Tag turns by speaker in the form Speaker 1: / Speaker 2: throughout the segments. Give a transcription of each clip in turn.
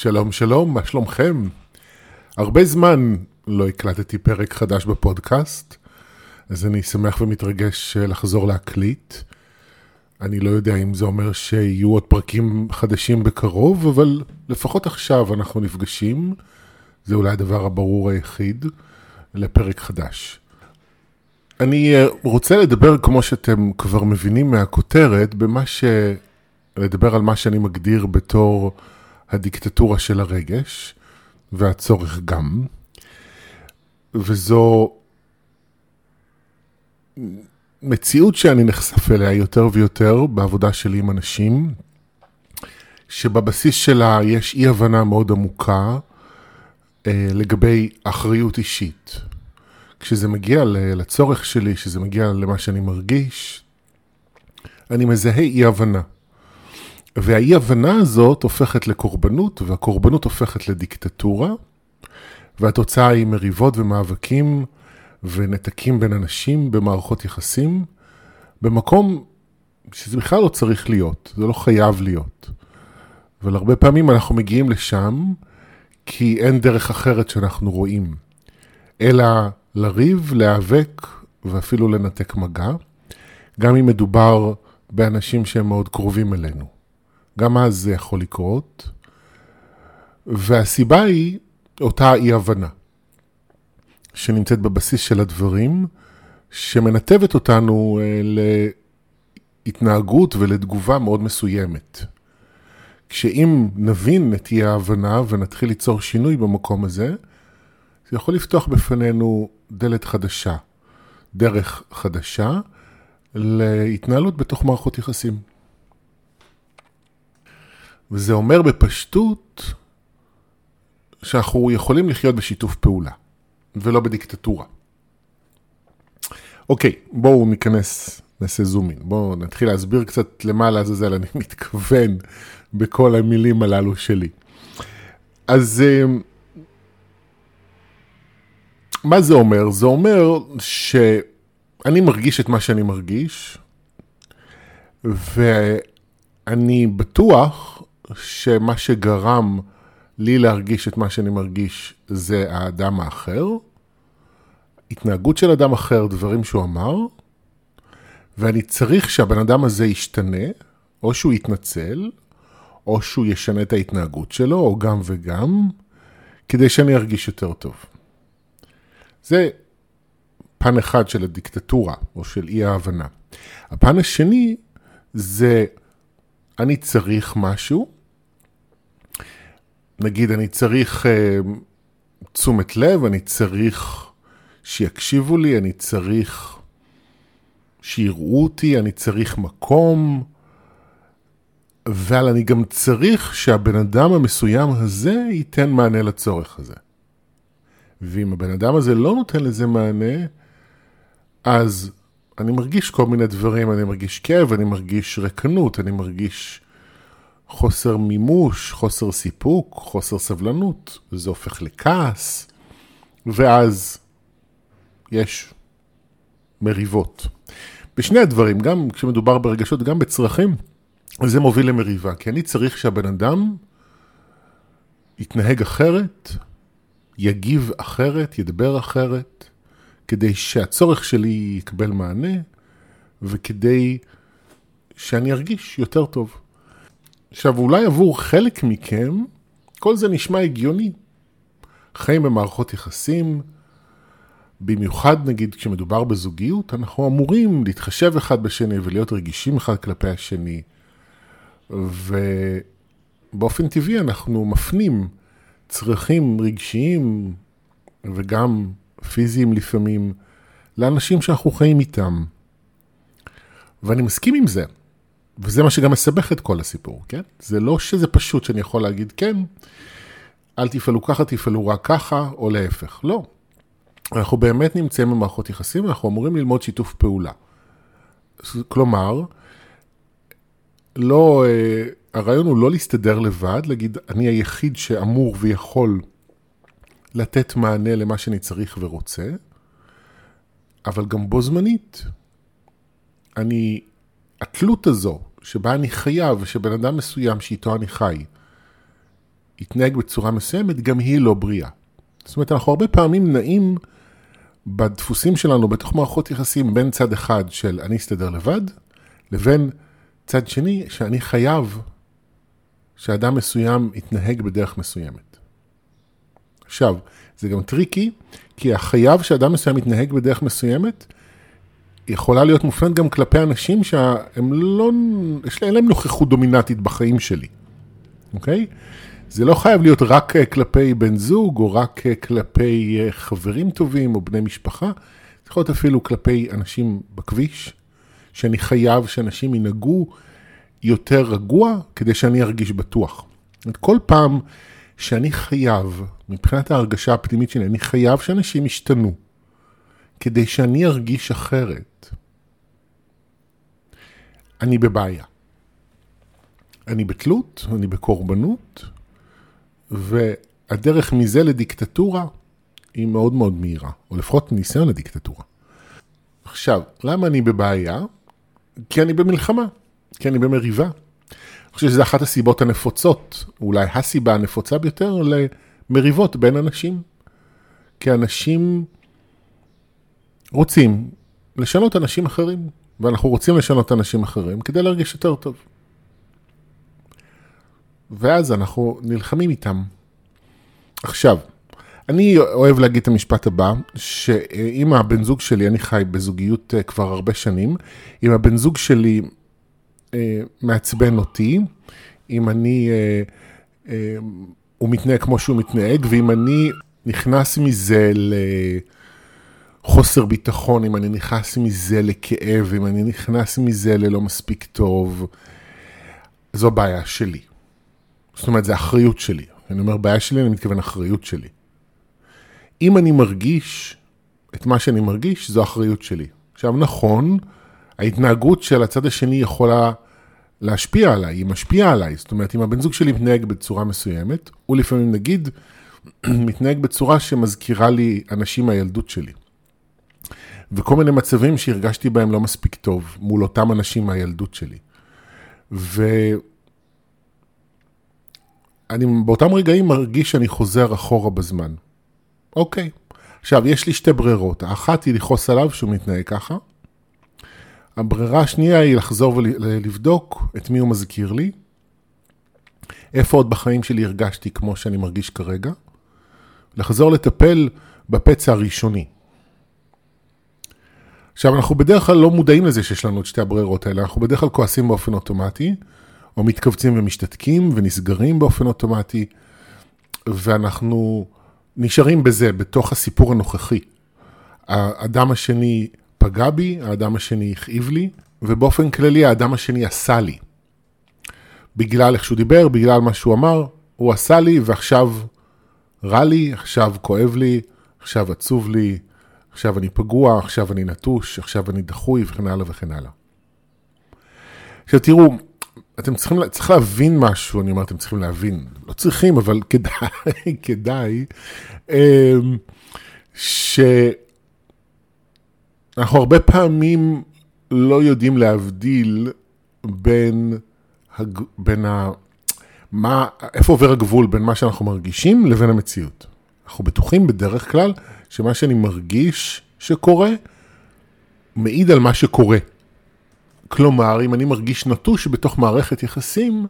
Speaker 1: שלום, שלום, מה שלומכם? הרבה זמן לא הקלטתי פרק חדש בפודקאסט, אז אני שמח ומתרגש לחזור להקליט. אני לא יודע אם זה אומר שיהיו עוד פרקים חדשים בקרוב, אבל לפחות עכשיו אנחנו נפגשים, זה אולי הדבר הברור היחיד, לפרק חדש. אני אה, רוצה לדבר, כמו שאתם כבר מבינים מהכותרת, במה ש... לדבר על מה שאני מגדיר בתור הדיקטטורה של הרגש, והצורך גם. וזו מציאות שאני נחשף אליה יותר ויותר בעבודה שלי עם אנשים, שבבסיס שלה יש אי הבנה מאוד עמוקה אה, לגבי אחריות אישית. כשזה מגיע לצורך שלי, כשזה מגיע למה שאני מרגיש, אני מזהה אי הבנה. והאי הבנה הזאת הופכת לקורבנות, והקורבנות הופכת לדיקטטורה, והתוצאה היא מריבות ומאבקים ונתקים בין אנשים במערכות יחסים, במקום שזה בכלל לא צריך להיות, זה לא חייב להיות. אבל הרבה פעמים אנחנו מגיעים לשם כי אין דרך אחרת שאנחנו רואים, אלא לריב, להיאבק ואפילו לנתק מגע, גם אם מדובר באנשים שהם מאוד קרובים אלינו. גם אז זה יכול לקרות, והסיבה היא אותה אי-הבנה שנמצאת בבסיס של הדברים, שמנתבת אותנו אה, להתנהגות ולתגובה מאוד מסוימת. כשאם נבין את אי ההבנה ונתחיל ליצור שינוי במקום הזה, זה יכול לפתוח בפנינו דלת חדשה, דרך חדשה, להתנהלות בתוך מערכות יחסים. וזה אומר בפשטות שאנחנו יכולים לחיות בשיתוף פעולה, ולא בדיקטטורה. אוקיי, בואו ניכנס, נעשה זומין. בואו נתחיל להסביר קצת למה לעזאזל אני מתכוון בכל המילים הללו שלי. אז אמ, מה זה אומר? זה אומר שאני מרגיש את מה שאני מרגיש, ואני בטוח שמה שגרם לי להרגיש את מה שאני מרגיש זה האדם האחר, התנהגות של אדם אחר, דברים שהוא אמר, ואני צריך שהבן אדם הזה ישתנה, או שהוא יתנצל, או שהוא ישנה את ההתנהגות שלו, או גם וגם, כדי שאני ארגיש יותר טוב. זה פן אחד של הדיקטטורה, או של אי ההבנה. הפן השני זה אני צריך משהו, נגיד אני צריך uh, תשומת לב, אני צריך שיקשיבו לי, אני צריך שיראו אותי, אני צריך מקום, אבל אני גם צריך שהבן אדם המסוים הזה ייתן מענה לצורך הזה. ואם הבן אדם הזה לא נותן לזה מענה, אז אני מרגיש כל מיני דברים, אני מרגיש כאב, אני מרגיש רקנות, אני מרגיש חוסר מימוש, חוסר סיפוק, חוסר סבלנות, וזה הופך לכעס, ואז יש מריבות. בשני הדברים, גם כשמדובר ברגשות, גם בצרכים, זה מוביל למריבה, כי אני צריך שהבן אדם יתנהג אחרת, יגיב אחרת, ידבר אחרת, כדי שהצורך שלי יקבל מענה, וכדי שאני ארגיש יותר טוב. עכשיו, אולי עבור חלק מכם, כל זה נשמע הגיוני. חיים במערכות יחסים, במיוחד נגיד כשמדובר בזוגיות, אנחנו אמורים להתחשב אחד בשני ולהיות רגישים אחד כלפי השני. ובאופן טבעי אנחנו מפנים צרכים רגשיים וגם פיזיים לפעמים לאנשים שאנחנו חיים איתם. ואני מסכים עם זה. וזה מה שגם מסבך את כל הסיפור, כן? זה לא שזה פשוט שאני יכול להגיד כן, אל תפעלו ככה, תפעלו רק ככה, או להפך. לא. אנחנו באמת נמצאים במערכות יחסים, אנחנו אמורים ללמוד שיתוף פעולה. כלומר, לא, אה, הרעיון הוא לא להסתדר לבד, להגיד, אני היחיד שאמור ויכול לתת מענה למה שאני צריך ורוצה, אבל גם בו זמנית, אני, התלות הזו שבה אני חייב, שבן אדם מסוים שאיתו אני חי, יתנהג בצורה מסוימת, גם היא לא בריאה. זאת אומרת, אנחנו הרבה פעמים נעים בדפוסים שלנו בתוך מערכות יחסים בין צד אחד של אני אסתדר לבד, לבין צד שני שאני חייב שאדם מסוים יתנהג בדרך מסוימת. עכשיו, זה גם טריקי, כי החייב שאדם מסוים יתנהג בדרך מסוימת, יכולה להיות מופנית גם כלפי אנשים שהם לא, יש להם נוכחות דומיננטית בחיים שלי, אוקיי? זה לא חייב להיות רק אה, כלפי בן זוג, או רק אה, כלפי אה, חברים טובים, או בני משפחה, זה יכול להיות אפילו כלפי אנשים בכביש, שאני חייב שאנשים ינהגו יותר רגוע, כדי שאני ארגיש בטוח. כל פעם שאני חייב, מבחינת ההרגשה הפנימית שלי, אני חייב שאנשים ישתנו, כדי שאני ארגיש אחרת. אני בבעיה. אני בתלות, אני בקורבנות, והדרך מזה לדיקטטורה היא מאוד מאוד מהירה, או לפחות ניסיון לדיקטטורה. עכשיו, למה אני בבעיה? כי אני במלחמה, כי אני במריבה. אני חושב שזו אחת הסיבות הנפוצות, אולי הסיבה הנפוצה ביותר, למריבות בין אנשים. כי אנשים רוצים לשנות אנשים אחרים, ואנחנו רוצים לשנות אנשים אחרים כדי להרגיש יותר טוב. ואז אנחנו נלחמים איתם. עכשיו, אני אוהב להגיד את המשפט הבא, שאם הבן זוג שלי, אני חי בזוגיות אה, כבר הרבה שנים, אם הבן זוג שלי אה, מעצבן אותי, אם אני, אה, אה, הוא מתנהג כמו שהוא מתנהג, ואם אני נכנס מזה לחוסר ביטחון, אם אני נכנס מזה לכאב, אם אני נכנס מזה ללא מספיק טוב, זו בעיה שלי. זאת אומרת, זו אחריות שלי. אני אומר בעיה שלי, אני מתכוון אחריות שלי. אם אני מרגיש את מה שאני מרגיש, זו אחריות שלי. עכשיו, נכון, ההתנהגות של הצד השני יכולה להשפיע עליי, היא משפיעה עליי. זאת אומרת, אם הבן זוג שלי מתנהג בצורה מסוימת, הוא לפעמים, נגיד, מתנהג בצורה שמזכירה לי אנשים מהילדות שלי. וכל מיני מצבים שהרגשתי בהם לא מספיק טוב מול אותם אנשים מהילדות שלי. ו... אני באותם רגעים מרגיש שאני חוזר אחורה בזמן. אוקיי. עכשיו, יש לי שתי ברירות. האחת היא לכעוס עליו שהוא מתנהג ככה. הברירה השנייה היא לחזור ולבדוק את מי הוא מזכיר לי. איפה עוד בחיים שלי הרגשתי כמו שאני מרגיש כרגע. לחזור לטפל בפצע הראשוני. עכשיו, אנחנו בדרך כלל לא מודעים לזה שיש לנו את שתי הברירות האלה, אנחנו בדרך כלל כועסים באופן אוטומטי, או מתכווצים ומשתתקים ונסגרים באופן אוטומטי, ואנחנו נשארים בזה, בתוך הסיפור הנוכחי. האדם השני פגע בי, האדם השני הכאיב לי, ובאופן כללי האדם השני עשה לי. בגלל איך שהוא דיבר, בגלל מה שהוא אמר, הוא עשה לי ועכשיו רע לי, עכשיו כואב לי, עכשיו עצוב לי, עכשיו אני פגוע, עכשיו אני נטוש, עכשיו אני דחוי וכן הלאה וכן הלאה. עכשיו תראו, אתם צריכים, צריך להבין משהו, אני אומר, אתם צריכים להבין, לא צריכים, אבל כדאי, כדאי, אמ, שאנחנו הרבה פעמים לא יודעים להבדיל בין, הג... בין ה... מה, איפה עובר הגבול בין מה שאנחנו מרגישים לבין המציאות. אנחנו בטוחים בדרך כלל שמה שאני מרגיש שקורה, מעיד על מה שקורה. כלומר, אם אני מרגיש נטוש בתוך מערכת יחסים,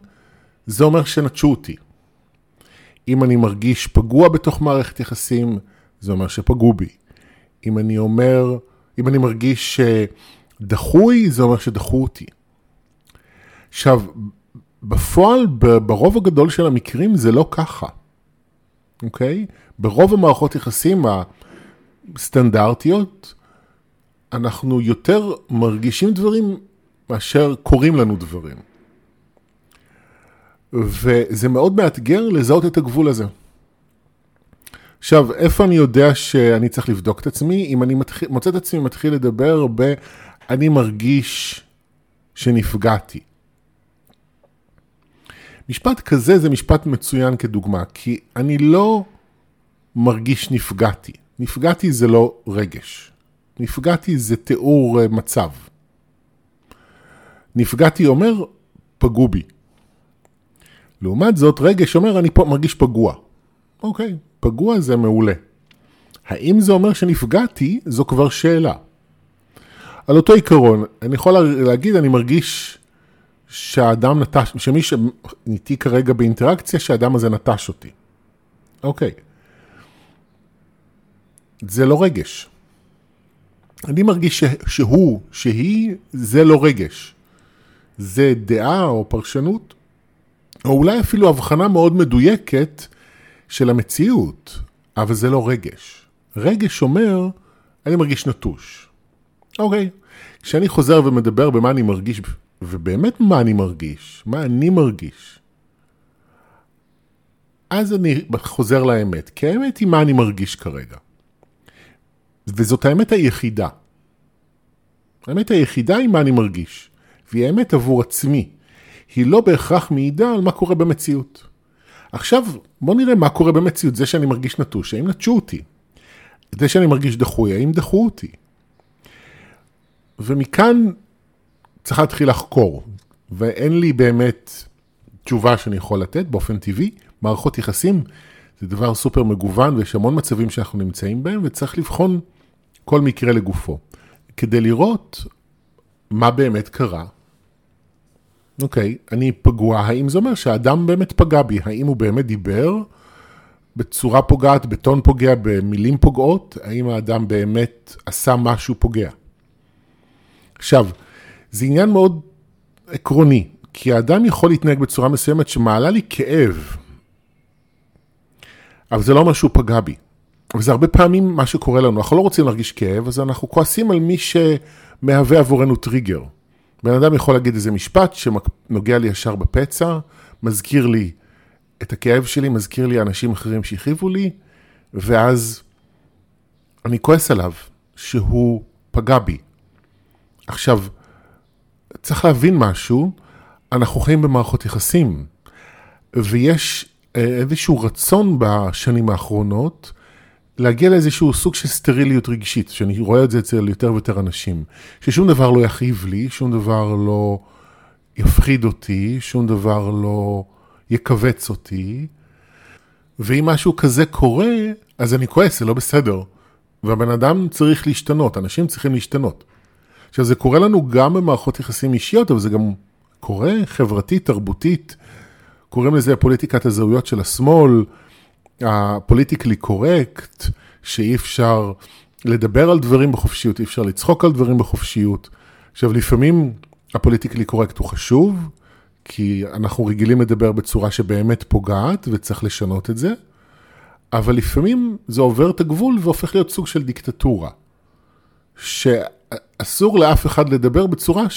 Speaker 1: זה אומר שנטשו אותי. אם אני מרגיש פגוע בתוך מערכת יחסים, זה אומר שפגעו בי. אם אני אומר, אם אני מרגיש דחוי, זה אומר שדחו אותי. עכשיו, בפועל, ברוב הגדול של המקרים זה לא ככה, אוקיי? ברוב המערכות יחסים הסטנדרטיות, אנחנו יותר מרגישים דברים מאשר קורים לנו דברים. וזה מאוד מאתגר לזהות את הגבול הזה. עכשיו, איפה אני יודע שאני צריך לבדוק את עצמי? אם אני מתחיל, מוצא את עצמי מתחיל לדבר ב... אני מרגיש שנפגעתי. משפט כזה זה משפט מצוין כדוגמה, כי אני לא מרגיש נפגעתי. נפגעתי זה לא רגש. נפגעתי זה תיאור אה, מצב. נפגעתי אומר, פגעו בי. לעומת זאת, רגש אומר, אני פה מרגיש פגוע. אוקיי, פגוע זה מעולה. האם זה אומר שנפגעתי? זו כבר שאלה. על אותו עיקרון, אני יכול להגיד, אני מרגיש שהאדם נטש, שמי שאיתי כרגע באינטראקציה, שהאדם הזה נטש אותי. אוקיי. זה לא רגש. אני מרגיש ש, שהוא, שהיא, זה לא רגש. זה דעה או פרשנות, או אולי אפילו הבחנה מאוד מדויקת של המציאות, אבל זה לא רגש. רגש אומר, אני מרגיש נטוש. אוקיי, כשאני חוזר ומדבר במה אני מרגיש, ובאמת מה אני מרגיש, מה אני מרגיש, אז אני חוזר לאמת, כי האמת היא מה אני מרגיש כרגע. וזאת האמת היחידה. האמת היחידה היא מה אני מרגיש, והיא האמת עבור עצמי. היא לא בהכרח מעידה על מה קורה במציאות. עכשיו, בוא נראה מה קורה במציאות. זה שאני מרגיש נטוש, האם נטשו אותי? זה שאני מרגיש דחוי, האם דחו אותי? ומכאן צריך להתחיל לחקור, ואין לי באמת תשובה שאני יכול לתת באופן טבעי. מערכות יחסים זה דבר סופר מגוון ויש המון מצבים שאנחנו נמצאים בהם וצריך לבחון כל מקרה לגופו. כדי לראות מה באמת קרה. אוקיי, אני פגוע, האם זה אומר שהאדם באמת פגע בי? האם הוא באמת דיבר בצורה פוגעת, בטון פוגע, במילים פוגעות? האם האדם באמת עשה משהו פוגע? עכשיו, זה עניין מאוד עקרוני, כי האדם יכול להתנהג בצורה מסוימת שמעלה לי כאב, אבל זה לא אומר שהוא פגע בי. וזה הרבה פעמים מה שקורה לנו, אנחנו לא רוצים להרגיש כאב, אז אנחנו כועסים על מי שמהווה עבורנו טריגר. בן אדם יכול להגיד איזה משפט שנוגע לי ישר בפצע, מזכיר לי את הכאב שלי, מזכיר לי אנשים אחרים שהכאיבו לי, ואז אני כועס עליו שהוא פגע בי. עכשיו, צריך להבין משהו, אנחנו חיים במערכות יחסים, ויש איזשהו רצון בשנים האחרונות להגיע לאיזשהו סוג של סטריליות רגשית, שאני רואה את זה אצל יותר ויותר אנשים, ששום דבר לא יכאיב לי, שום דבר לא יפחיד אותי, שום דבר לא יכווץ אותי, ואם משהו כזה קורה, אז אני כועס, זה לא בסדר. והבן אדם צריך להשתנות, אנשים צריכים להשתנות. עכשיו, זה קורה לנו גם במערכות יחסים אישיות, אבל זה גם קורה חברתית, תרבותית. קוראים לזה פוליטיקת הזהויות של השמאל, הפוליטיקלי קורקט, שאי אפשר לדבר על דברים בחופשיות, אי אפשר לצחוק על דברים בחופשיות. עכשיו, לפעמים הפוליטיקלי קורקט הוא חשוב, כי אנחנו רגילים לדבר בצורה שבאמת פוגעת וצריך לשנות את זה, אבל לפעמים זה עובר את הגבול והופך להיות סוג של דיקטטורה. שאסור לאף אחד לדבר בצורה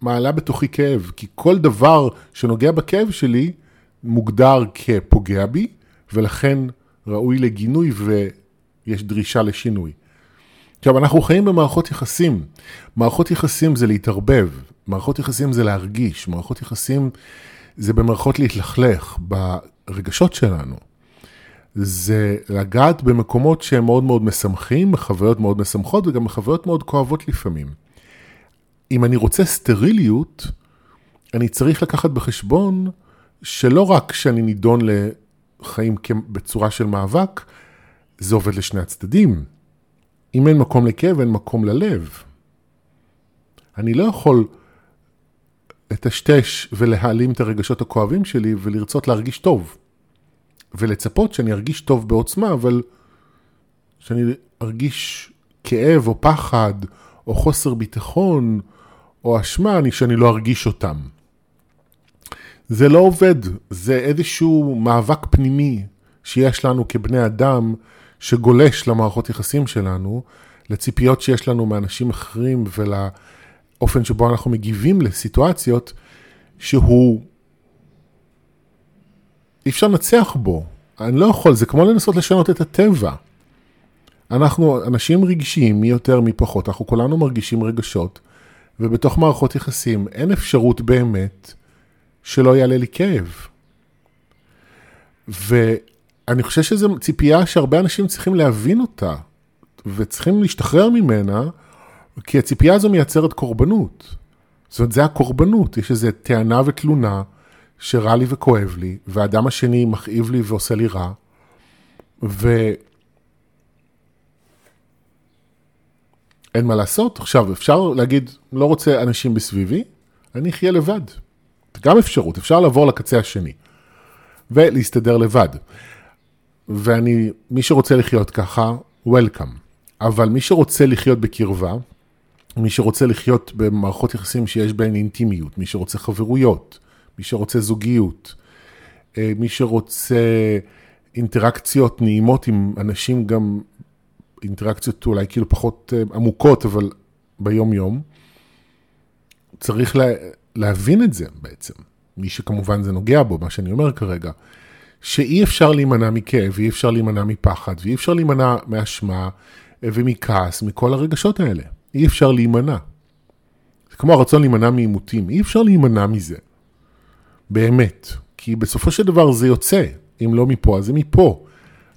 Speaker 1: שמעלה בתוכי כאב, כי כל דבר שנוגע בכאב שלי מוגדר כפוגע בי, ולכן ראוי לגינוי ויש דרישה לשינוי. עכשיו, אנחנו חיים במערכות יחסים. מערכות יחסים זה להתערבב, מערכות יחסים זה להרגיש, מערכות יחסים זה במערכות להתלכלך ברגשות שלנו. זה לגעת במקומות שהם מאוד מאוד משמחים, בחוויות מאוד משמחות וגם בחוויות מאוד כואבות לפעמים. אם אני רוצה סטריליות, אני צריך לקחת בחשבון שלא רק שאני נידון לחיים בצורה של מאבק, זה עובד לשני הצדדים. אם אין מקום לכאב, אין מקום ללב. אני לא יכול לטשטש ולהעלים את הרגשות הכואבים שלי ולרצות להרגיש טוב. ולצפות שאני ארגיש טוב בעוצמה, אבל שאני ארגיש כאב או פחד או חוסר ביטחון או אשמה, שאני לא ארגיש אותם. זה לא עובד, זה איזשהו מאבק פנימי שיש לנו כבני אדם שגולש למערכות יחסים שלנו, לציפיות שיש לנו מאנשים אחרים ולאופן שבו אנחנו מגיבים לסיטואציות שהוא אי אפשר לנצח בו. אני לא יכול, זה כמו לנסות לשנות את הטבע. אנחנו אנשים רגשיים, מי יותר מי פחות, אנחנו כולנו מרגישים רגשות, ובתוך מערכות יחסים אין אפשרות באמת שלא יעלה לי כאב. ואני חושב שזו ציפייה שהרבה אנשים צריכים להבין אותה, וצריכים להשתחרר ממנה, כי הציפייה הזו מייצרת קורבנות. זאת אומרת, זה הקורבנות, יש איזו טענה ותלונה שרע לי וכואב לי, והאדם השני מכאיב לי ועושה לי רע, ו... אין מה לעשות. עכשיו, אפשר להגיד, לא רוצה אנשים בסביבי, אני אחיה לבד. זה גם אפשרות, אפשר לעבור לקצה השני ולהסתדר לבד. ואני, מי שרוצה לחיות ככה, Welcome. אבל מי שרוצה לחיות בקרבה, מי שרוצה לחיות במערכות יחסים שיש בהן אינטימיות, מי שרוצה חברויות, מי שרוצה זוגיות, אה, מי שרוצה אינטראקציות נעימות עם אנשים, גם אינטראקציות אולי כאילו פחות אה, עמוקות, אבל ביום-יום, צריך לה, להבין את זה בעצם. מי שכמובן זה נוגע בו, מה שאני אומר כרגע, שאי אפשר להימנע מכאב, ואי אפשר להימנע מפחד, ואי אפשר להימנע מאשמה אה, ומכעס, מכל הרגשות האלה. אי אפשר להימנע. זה כמו הרצון להימנע מעימותים, אי אפשר להימנע מזה. באמת. כי בסופו של דבר זה יוצא, אם לא מפה, אז זה מפה.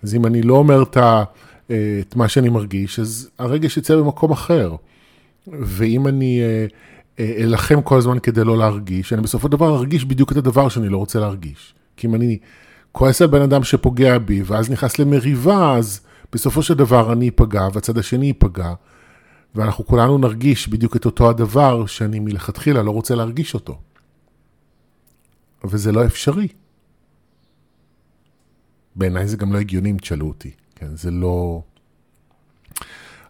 Speaker 1: אז אם אני לא אומר את, ה, את מה שאני מרגיש, אז הרגש יצא במקום אחר. ואם אני אה, אלחם כל הזמן כדי לא להרגיש, אני בסופו של דבר ארגיש בדיוק את הדבר שאני לא רוצה להרגיש. כי אם אני כועס על בן אדם שפוגע בי, ואז נכנס למריבה, אז בסופו של דבר אני אפגע, והצד השני ייפגע, ואנחנו כולנו נרגיש בדיוק את אותו הדבר שאני מלכתחילה לא רוצה להרגיש אותו. וזה לא אפשרי. בעיניי זה גם לא הגיוני אם תשאלו אותי, כן? זה לא...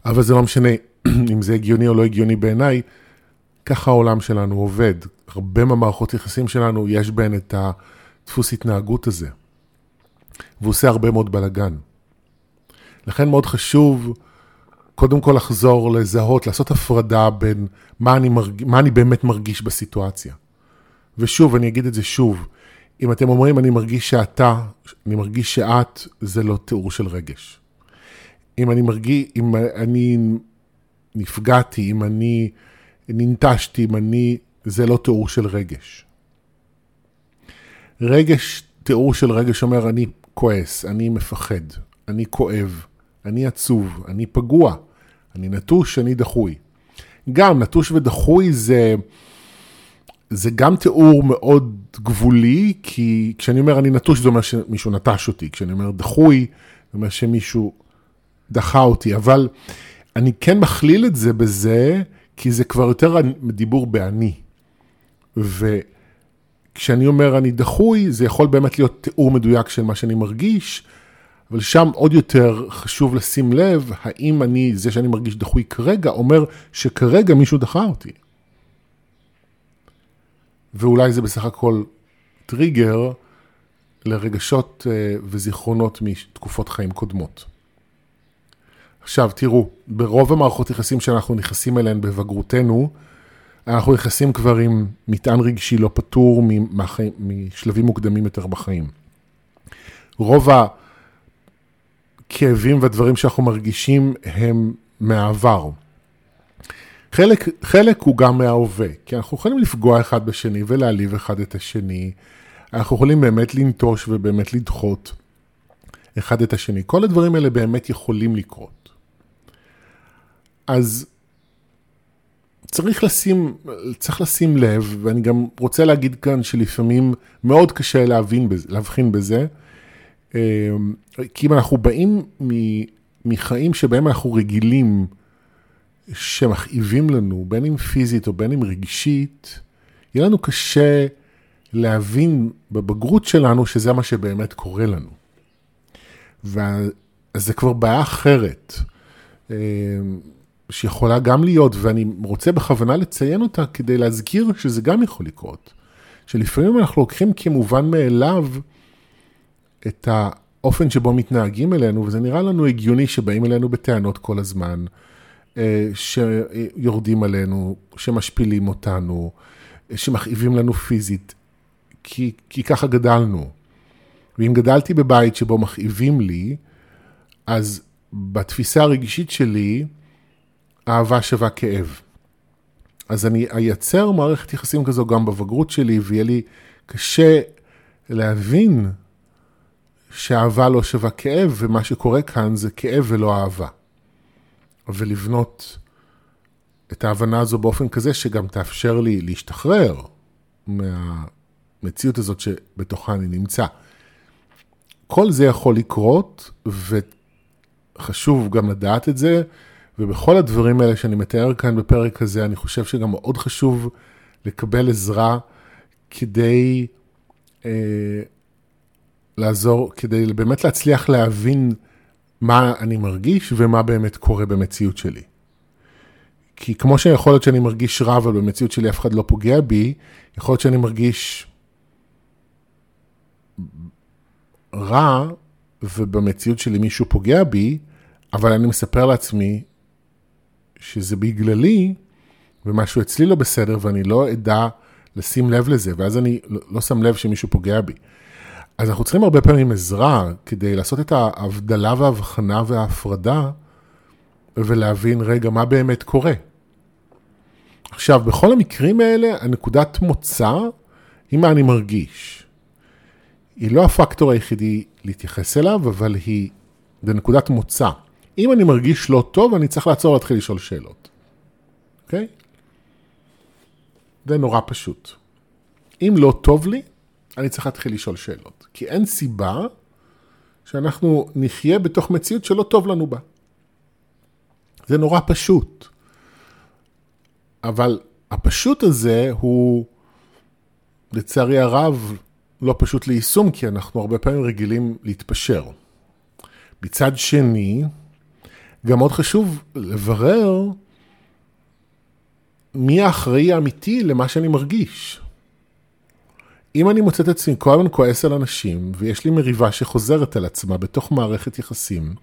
Speaker 1: אבל זה לא משנה אם זה הגיוני או לא הגיוני בעיניי, ככה העולם שלנו עובד. הרבה מהמערכות יחסים שלנו, יש בהן את הדפוס התנהגות הזה. והוא עושה הרבה מאוד בלאגן. לכן מאוד חשוב קודם כל לחזור לזהות, לעשות הפרדה בין מה אני, מרג... מה אני באמת מרגיש בסיטואציה. ושוב, אני אגיד את זה שוב, אם אתם אומרים אני מרגיש שאתה, אני מרגיש שאת, זה לא תיאור של רגש. אם אני מרגיש, אם אני נפגעתי, אם אני ננטשתי, אם אני, זה לא תיאור של רגש. רגש, תיאור של רגש אומר אני כועס, אני מפחד, אני כואב, אני עצוב, אני פגוע, אני נטוש, אני דחוי. גם נטוש ודחוי זה, זה גם תיאור מאוד גבולי, כי כשאני אומר אני נטוש זה אומר שמישהו נטש אותי, כשאני אומר דחוי זה אומר שמישהו דחה אותי, אבל אני כן מכליל את זה בזה, כי זה כבר יותר דיבור באני. וכשאני אומר אני דחוי, זה יכול באמת להיות תיאור מדויק של מה שאני מרגיש, אבל שם עוד יותר חשוב לשים לב, האם אני, זה שאני מרגיש דחוי כרגע, אומר שכרגע מישהו דחה אותי. ואולי זה בסך הכל טריגר לרגשות אה, וזיכרונות מתקופות חיים קודמות. עכשיו, תראו, ברוב המערכות יחסים שאנחנו נכנסים אליהן בבגרותנו, אנחנו נכנסים כבר עם מטען רגשי לא פתור משלבים מוקדמים יותר בחיים. רוב הכאבים והדברים שאנחנו מרגישים הם מהעבר. חלק, חלק הוא גם מההווה, כי אנחנו יכולים לפגוע אחד בשני ולהעליב אחד את השני. אנחנו יכולים באמת לנטוש ובאמת לדחות אחד את השני. כל הדברים האלה באמת יכולים לקרות. אז צריך לשים, צריך לשים לב, ואני גם רוצה להגיד כאן שלפעמים מאוד קשה להבין להבחין בזה, אמ, כי אם אנחנו באים מחיים שבהם אנחנו רגילים, שמכאיבים לנו, בין אם פיזית או בין אם רגשית, יהיה לנו קשה להבין בבגרות שלנו שזה מה שבאמת קורה לנו. ואז זה כבר בעיה אחרת. אמ, שיכולה גם להיות, ואני רוצה בכוונה לציין אותה כדי להזכיר שזה גם יכול לקרות. שלפעמים אנחנו לוקחים כמובן מאליו את האופן שבו מתנהגים אלינו, וזה נראה לנו הגיוני שבאים אלינו בטענות כל הזמן, אה, שיורדים עלינו, שמשפילים אותנו, שמכאיבים לנו פיזית, כי, כי ככה גדלנו. ואם גדלתי בבית שבו מכאיבים לי, אז בתפיסה הרגשית שלי, אהבה שווה כאב. אז אני אייצר מערכת יחסים כזו גם בבגרות שלי, ויהיה לי קשה להבין שאהבה לא שווה כאב, ומה שקורה כאן זה כאב ולא אהבה. ולבנות את ההבנה הזו באופן כזה שגם תאפשר לי להשתחרר מה, המציאות הזאת שבתוכה אני נמצא. כל זה יכול לקרות, וחשוב גם לדעת את זה, ובכל הדברים האלה שאני מתאר כאן בפרק הזה, אני חושב שגם מאוד חשוב לקבל עזרה כדי אה, לעזור, כדי באמת להצליח להבין מה אני מרגיש ומה באמת קורה במציאות שלי. כי כמו שיכול להיות שאני מרגיש רע, אבל במציאות שלי אף אחד לא פוגע בי, יכול להיות שאני מרגיש רע, ובמציאות שלי מישהו פוגע בי, אבל אני מספר לעצמי שזה בגללי, ומשהו אצלי לא בסדר, ואני לא אדע לשים לב לזה, ואז אני לא, לא שם לב שמישהו פוגע בי. אז אנחנו צריכים הרבה פעמים עזרה כדי לעשות את ההבדלה וההבחנה וההפרדה, ולהבין, רגע, מה באמת קורה. עכשיו, בכל המקרים האלה, הנקודת מוצא היא מה אני מרגיש. היא לא הפקטור היחידי להתייחס אליו, אבל היא בנקודת מוצא. אם אני מרגיש לא טוב, אני צריך לעצור להתחיל לשאול שאלות. אוקיי? זה נורא פשוט. אם לא טוב לי, אני צריך להתחיל לשאול שאלות. כי אין סיבה שאנחנו נחיה בתוך מציאות שלא טוב לנו בה. זה נורא פשוט. אבל הפשוט הזה הוא, לצערי הרב, לא פשוט ליישום, כי אנחנו הרבה פעמים רגילים להתפשר. מצד שני, גם מאוד חשוב לברר מי האחראי האמיתי למה שאני מרגיש. אם אני מוצא את עצמי כל הזמן כועס על אנשים, ויש לי מריבה שחוזרת על עצמה בתוך מערכת יחסים,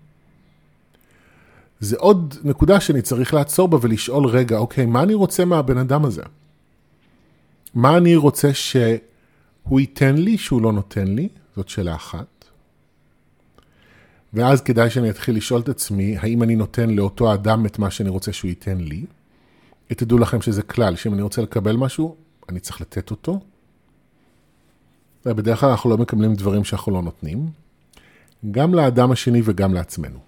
Speaker 1: זה עוד נקודה שאני צריך לעצור בה ולשאול, רגע, אוקיי, מה אני רוצה מהבן אדם הזה? מה אני רוצה שהוא ייתן לי שהוא לא נותן לי? זאת שאלה אחת. ואז כדאי שאני אתחיל לשאול את עצמי, האם אני נותן לאותו אדם את מה שאני רוצה שהוא ייתן לי? תדעו לכם שזה כלל, שאם אני רוצה לקבל משהו, אני צריך לתת אותו. בדרך כלל אנחנו לא מקבלים דברים שאנחנו לא נותנים, גם לאדם השני וגם לעצמנו.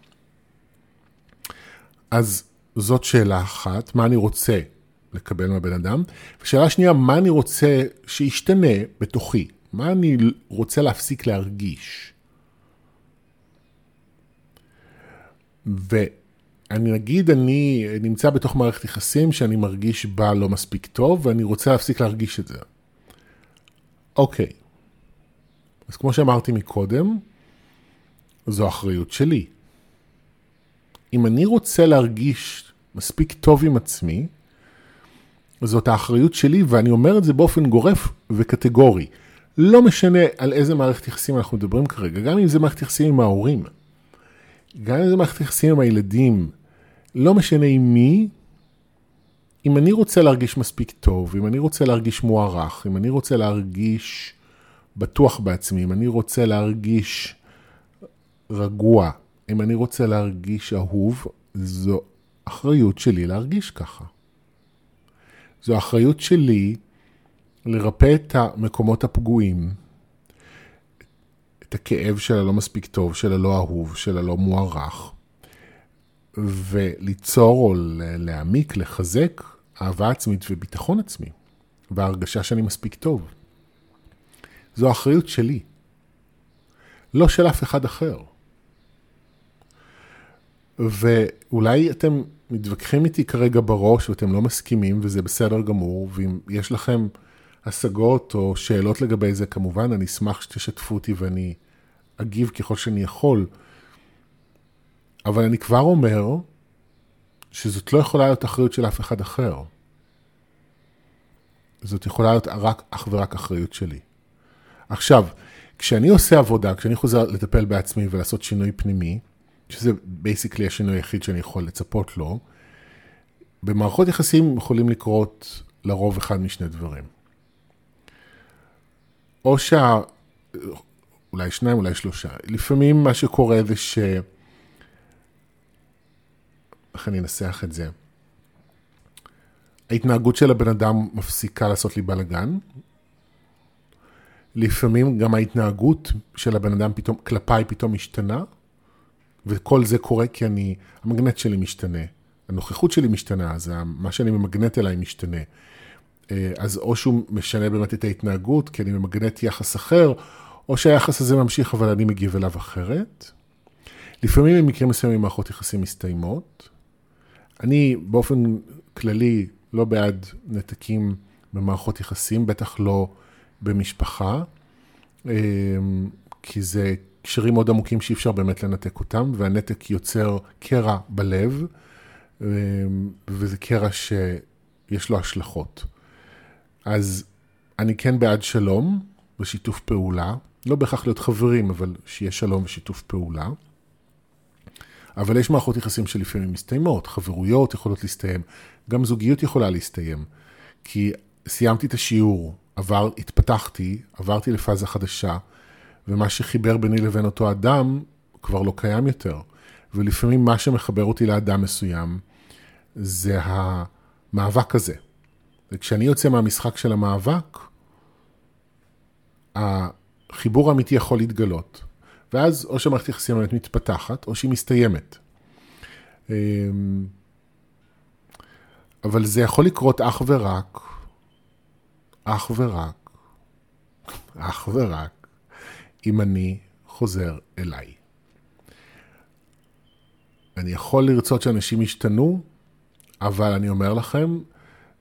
Speaker 1: אז זאת שאלה אחת, מה אני רוצה לקבל מהבן אדם, ושאלה שנייה, מה אני רוצה שישתנה בתוכי, מה אני רוצה להפסיק להרגיש. ואני נגיד, אני נמצא בתוך מערכת יחסים שאני מרגיש בה לא מספיק טוב, ואני רוצה להפסיק להרגיש את זה. אוקיי, אז כמו שאמרתי מקודם, זו אחריות שלי. אם אני רוצה להרגיש מספיק טוב עם עצמי, זאת האחריות שלי, ואני אומר את זה באופן גורף וקטגורי. לא משנה על איזה מערכת יחסים אנחנו מדברים כרגע, גם אם זה מערכת יחסים עם ההורים, גם אם זה מערכת יחסים עם הילדים, לא משנה עם מי, אם אני רוצה להרגיש מספיק טוב, אם אני רוצה להרגיש מוערך, אם אני רוצה להרגיש בטוח בעצמי, אם אני רוצה להרגיש רגוע, אם אני רוצה להרגיש אהוב, זו אחריות שלי להרגיש ככה. זו אחריות שלי לרפא את המקומות הפגועים, את הכאב של הלא מספיק טוב, של הלא אהוב, של הלא מוערך, וליצור או להעמיק, לחזק אהבה עצמית וביטחון עצמי, וההרגשה שאני מספיק טוב. זו אחריות שלי, לא של אף אחד אחר. ואולי אתם מתווכחים איתי כרגע בראש ואתם לא מסכימים וזה בסדר גמור, ואם יש לכם השגות או שאלות לגבי זה, כמובן, אני אשמח שתשתפו אותי ואני אגיב ככל שאני יכול. אבל אני כבר אומר שזאת לא יכולה להיות אחריות של אף אחד אחר. זאת יכולה להיות רק, אך ורק אחריות שלי. עכשיו, כשאני עושה עבודה, כשאני חוזר לטפל בעצמי ולעשות שינוי פנימי, שזה בייסיקלי השינוי היחיד שאני יכול לצפות לו, במערכות יחסים יכולים לקרות לרוב אחד משני דברים. או שה... אולי שניים, אולי שלושה. לפעמים מה שקורה זה ש... איך אני אנסח את זה? ההתנהגות של הבן אדם מפסיקה לעשות לי בלאגן, לפעמים גם ההתנהגות של הבן אדם פתאום, כלפיי פתאום משתנה, וכל זה קורה כי אני, המגנט שלי משתנה, הנוכחות שלי משתנה, אז מה שאני ממגנט אליי משתנה. אה, אז או שהוא משנה באמת את ההתנהגות, כי אני ממגנט יחס אחר, או שהיחס הזה ממשיך, אבל אני מגיב אליו אחרת. לפעמים במקרים מסוימים מערכות יחסים מסתיימות. אני באופן כללי לא בעד נתקים במערכות יחסים, בטח לא במשפחה, אה, כי זה קשרים מאוד עמוקים שאי אפשר באמת לנתק אותם, והנתק יוצר קרע בלב, אה, וזה קרע שיש לו השלכות. אז אני כן בעד שלום ושיתוף פעולה, לא בהכרח להיות חברים, אבל שיהיה שלום ושיתוף פעולה. אבל יש מערכות יחסים שלפעמים מסתיימות, חברויות יכולות להסתיים, גם זוגיות יכולה להסתיים. כי סיימתי את השיעור, עבר, התפתחתי, עברתי לפאזה חדשה, ומה שחיבר ביני לבין אותו אדם כבר לא קיים יותר. ולפעמים מה שמחבר אותי לאדם מסוים זה המאבק הזה. וכשאני יוצא מהמשחק של המאבק, החיבור האמיתי יכול להתגלות. ואז או שמערכת יחסים באמת מתפתחת, או שהיא מסתיימת. אמ, אבל זה יכול לקרות אך ורק, אך ורק, אך ורק, אם אני חוזר אליי. אני יכול לרצות שאנשים ישתנו, אבל אני אומר לכם,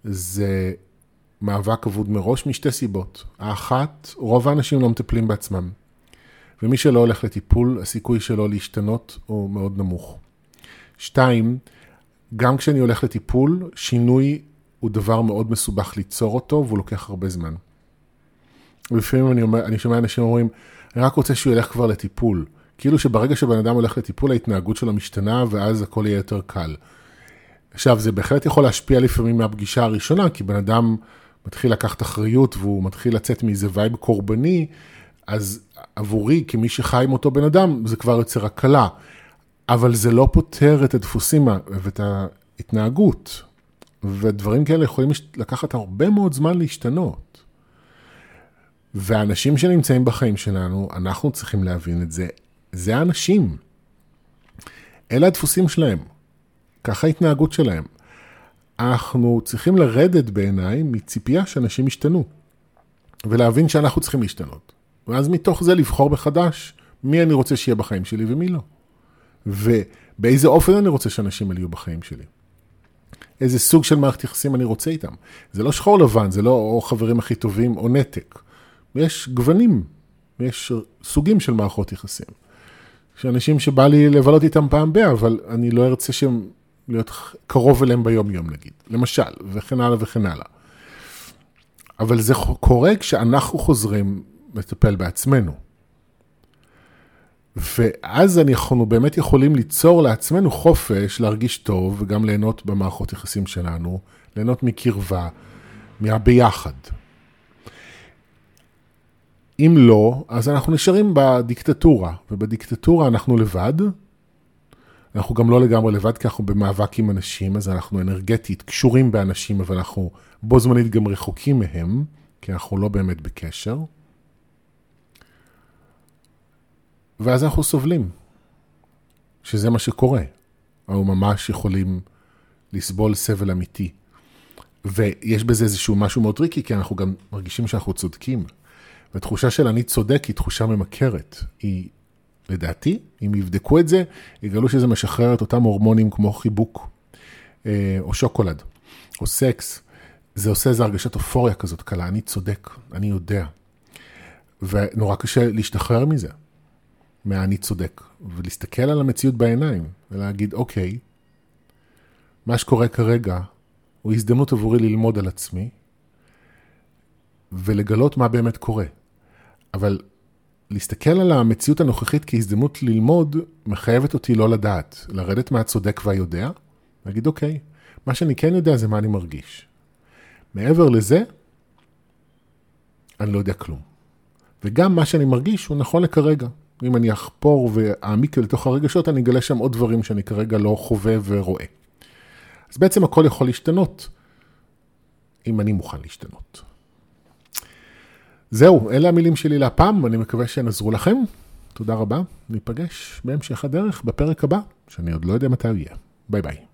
Speaker 1: זה מאבק אבוד מראש משתי סיבות. האחת, רוב האנשים לא מטפלים בעצמם. ומי שלא הולך לטיפול, הסיכוי שלו להשתנות הוא מאוד נמוך. שתיים, גם כשאני הולך לטיפול, שינוי הוא דבר מאוד מסובך ליצור אותו, והוא לוקח הרבה זמן. ולפעמים אני, אומר, אני שומע אנשים אומרים, אני רק רוצה שהוא ילך כבר לטיפול. כאילו שברגע שבן אדם הולך לטיפול, ההתנהגות שלו משתנה, ואז הכל יהיה יותר קל. עכשיו, זה בהחלט יכול להשפיע לפעמים מהפגישה הראשונה, כי בן אדם מתחיל לקחת אחריות והוא מתחיל לצאת מאיזה vibe קורבני, אז עבורי, כמי שחי עם אותו בן אדם, זה כבר יוצר הקלה. אבל זה לא פותר את הדפוסים ואת ההתנהגות. ודברים כאלה יכולים לקחת הרבה מאוד זמן להשתנות. והאנשים שנמצאים בחיים שלנו, אנחנו צריכים להבין את זה, זה האנשים. אלה הדפוסים שלהם. ככה ההתנהגות שלהם. אנחנו צריכים לרדת בעיניי מציפייה שאנשים ישתנו, ולהבין שאנחנו צריכים להשתנות. ואז מתוך זה לבחור מחדש מי אני רוצה שיהיה בחיים שלי ומי לא. ובאיזה אופן אני רוצה שאנשים האלה יהיו בחיים שלי. איזה סוג של מערכת יחסים אני רוצה איתם. זה לא שחור לבן, זה לא או חברים הכי טובים או נתק. יש גוונים, יש סוגים של מערכות יחסים. יש אנשים שבא לי לבלות איתם פעם ב- אבל אני לא ארצה שהם להיות קרוב אליהם ביום-יום נגיד, למשל, וכן הלאה וכן הלאה. אבל זה קורה כשאנחנו חוזרים לטפל בעצמנו. ואז אנחנו באמת יכולים ליצור לעצמנו חופש להרגיש טוב וגם ליהנות במערכות יחסים שלנו, ליהנות מקרבה, מהביחד. אם לא, אז אנחנו נשארים בדיקטטורה, ובדיקטטורה אנחנו לבד, אנחנו גם לא לגמרי לבד, כי אנחנו במאבק עם אנשים, אז אנחנו אנרגטית קשורים באנשים, אבל אנחנו בו זמנית גם רחוקים מהם, כי אנחנו לא באמת בקשר. ואז אנחנו סובלים, שזה מה שקורה. אנחנו ממש יכולים לסבול סבל אמיתי. ויש בזה איזשהו משהו מאוד טריקי, כי אנחנו גם מרגישים שאנחנו צודקים. ותחושה של אני צודק היא תחושה ממכרת. היא לדעתי, אם יבדקו את זה, יגלו שזה משחרר את אותם הורמונים כמו חיבוק, אה, או שוקולד, או סקס. זה עושה איזו הרגשת אופוריה כזאת קלה, אני צודק, אני יודע. ונורא קשה להשתחרר מזה, מה"אני צודק", ולהסתכל על המציאות בעיניים, ולהגיד, אוקיי, מה שקורה כרגע הוא הזדמנות עבורי ללמוד על עצמי, ולגלות מה באמת קורה. אבל להסתכל על המציאות הנוכחית כהזדמנות ללמוד, מחייבת אותי לא לדעת, לרדת מהצודק והיודע, להגיד, אוקיי, מה שאני כן יודע זה מה אני מרגיש. מעבר לזה, אני לא יודע כלום. וגם מה שאני מרגיש הוא נכון לכרגע. אם אני אחפור ואעמיק לתוך הרגשות, אני אגלה שם עוד דברים שאני כרגע לא חווה ורואה. אז בעצם הכל יכול להשתנות, אם אני מוכן להשתנות. זהו, אלה המילים שלי להפעם, אני מקווה שהן עזרו לכם. תודה רבה, ניפגש בהמשך הדרך בפרק הבא, שאני עוד לא יודע מתי הוא יהיה. ביי ביי.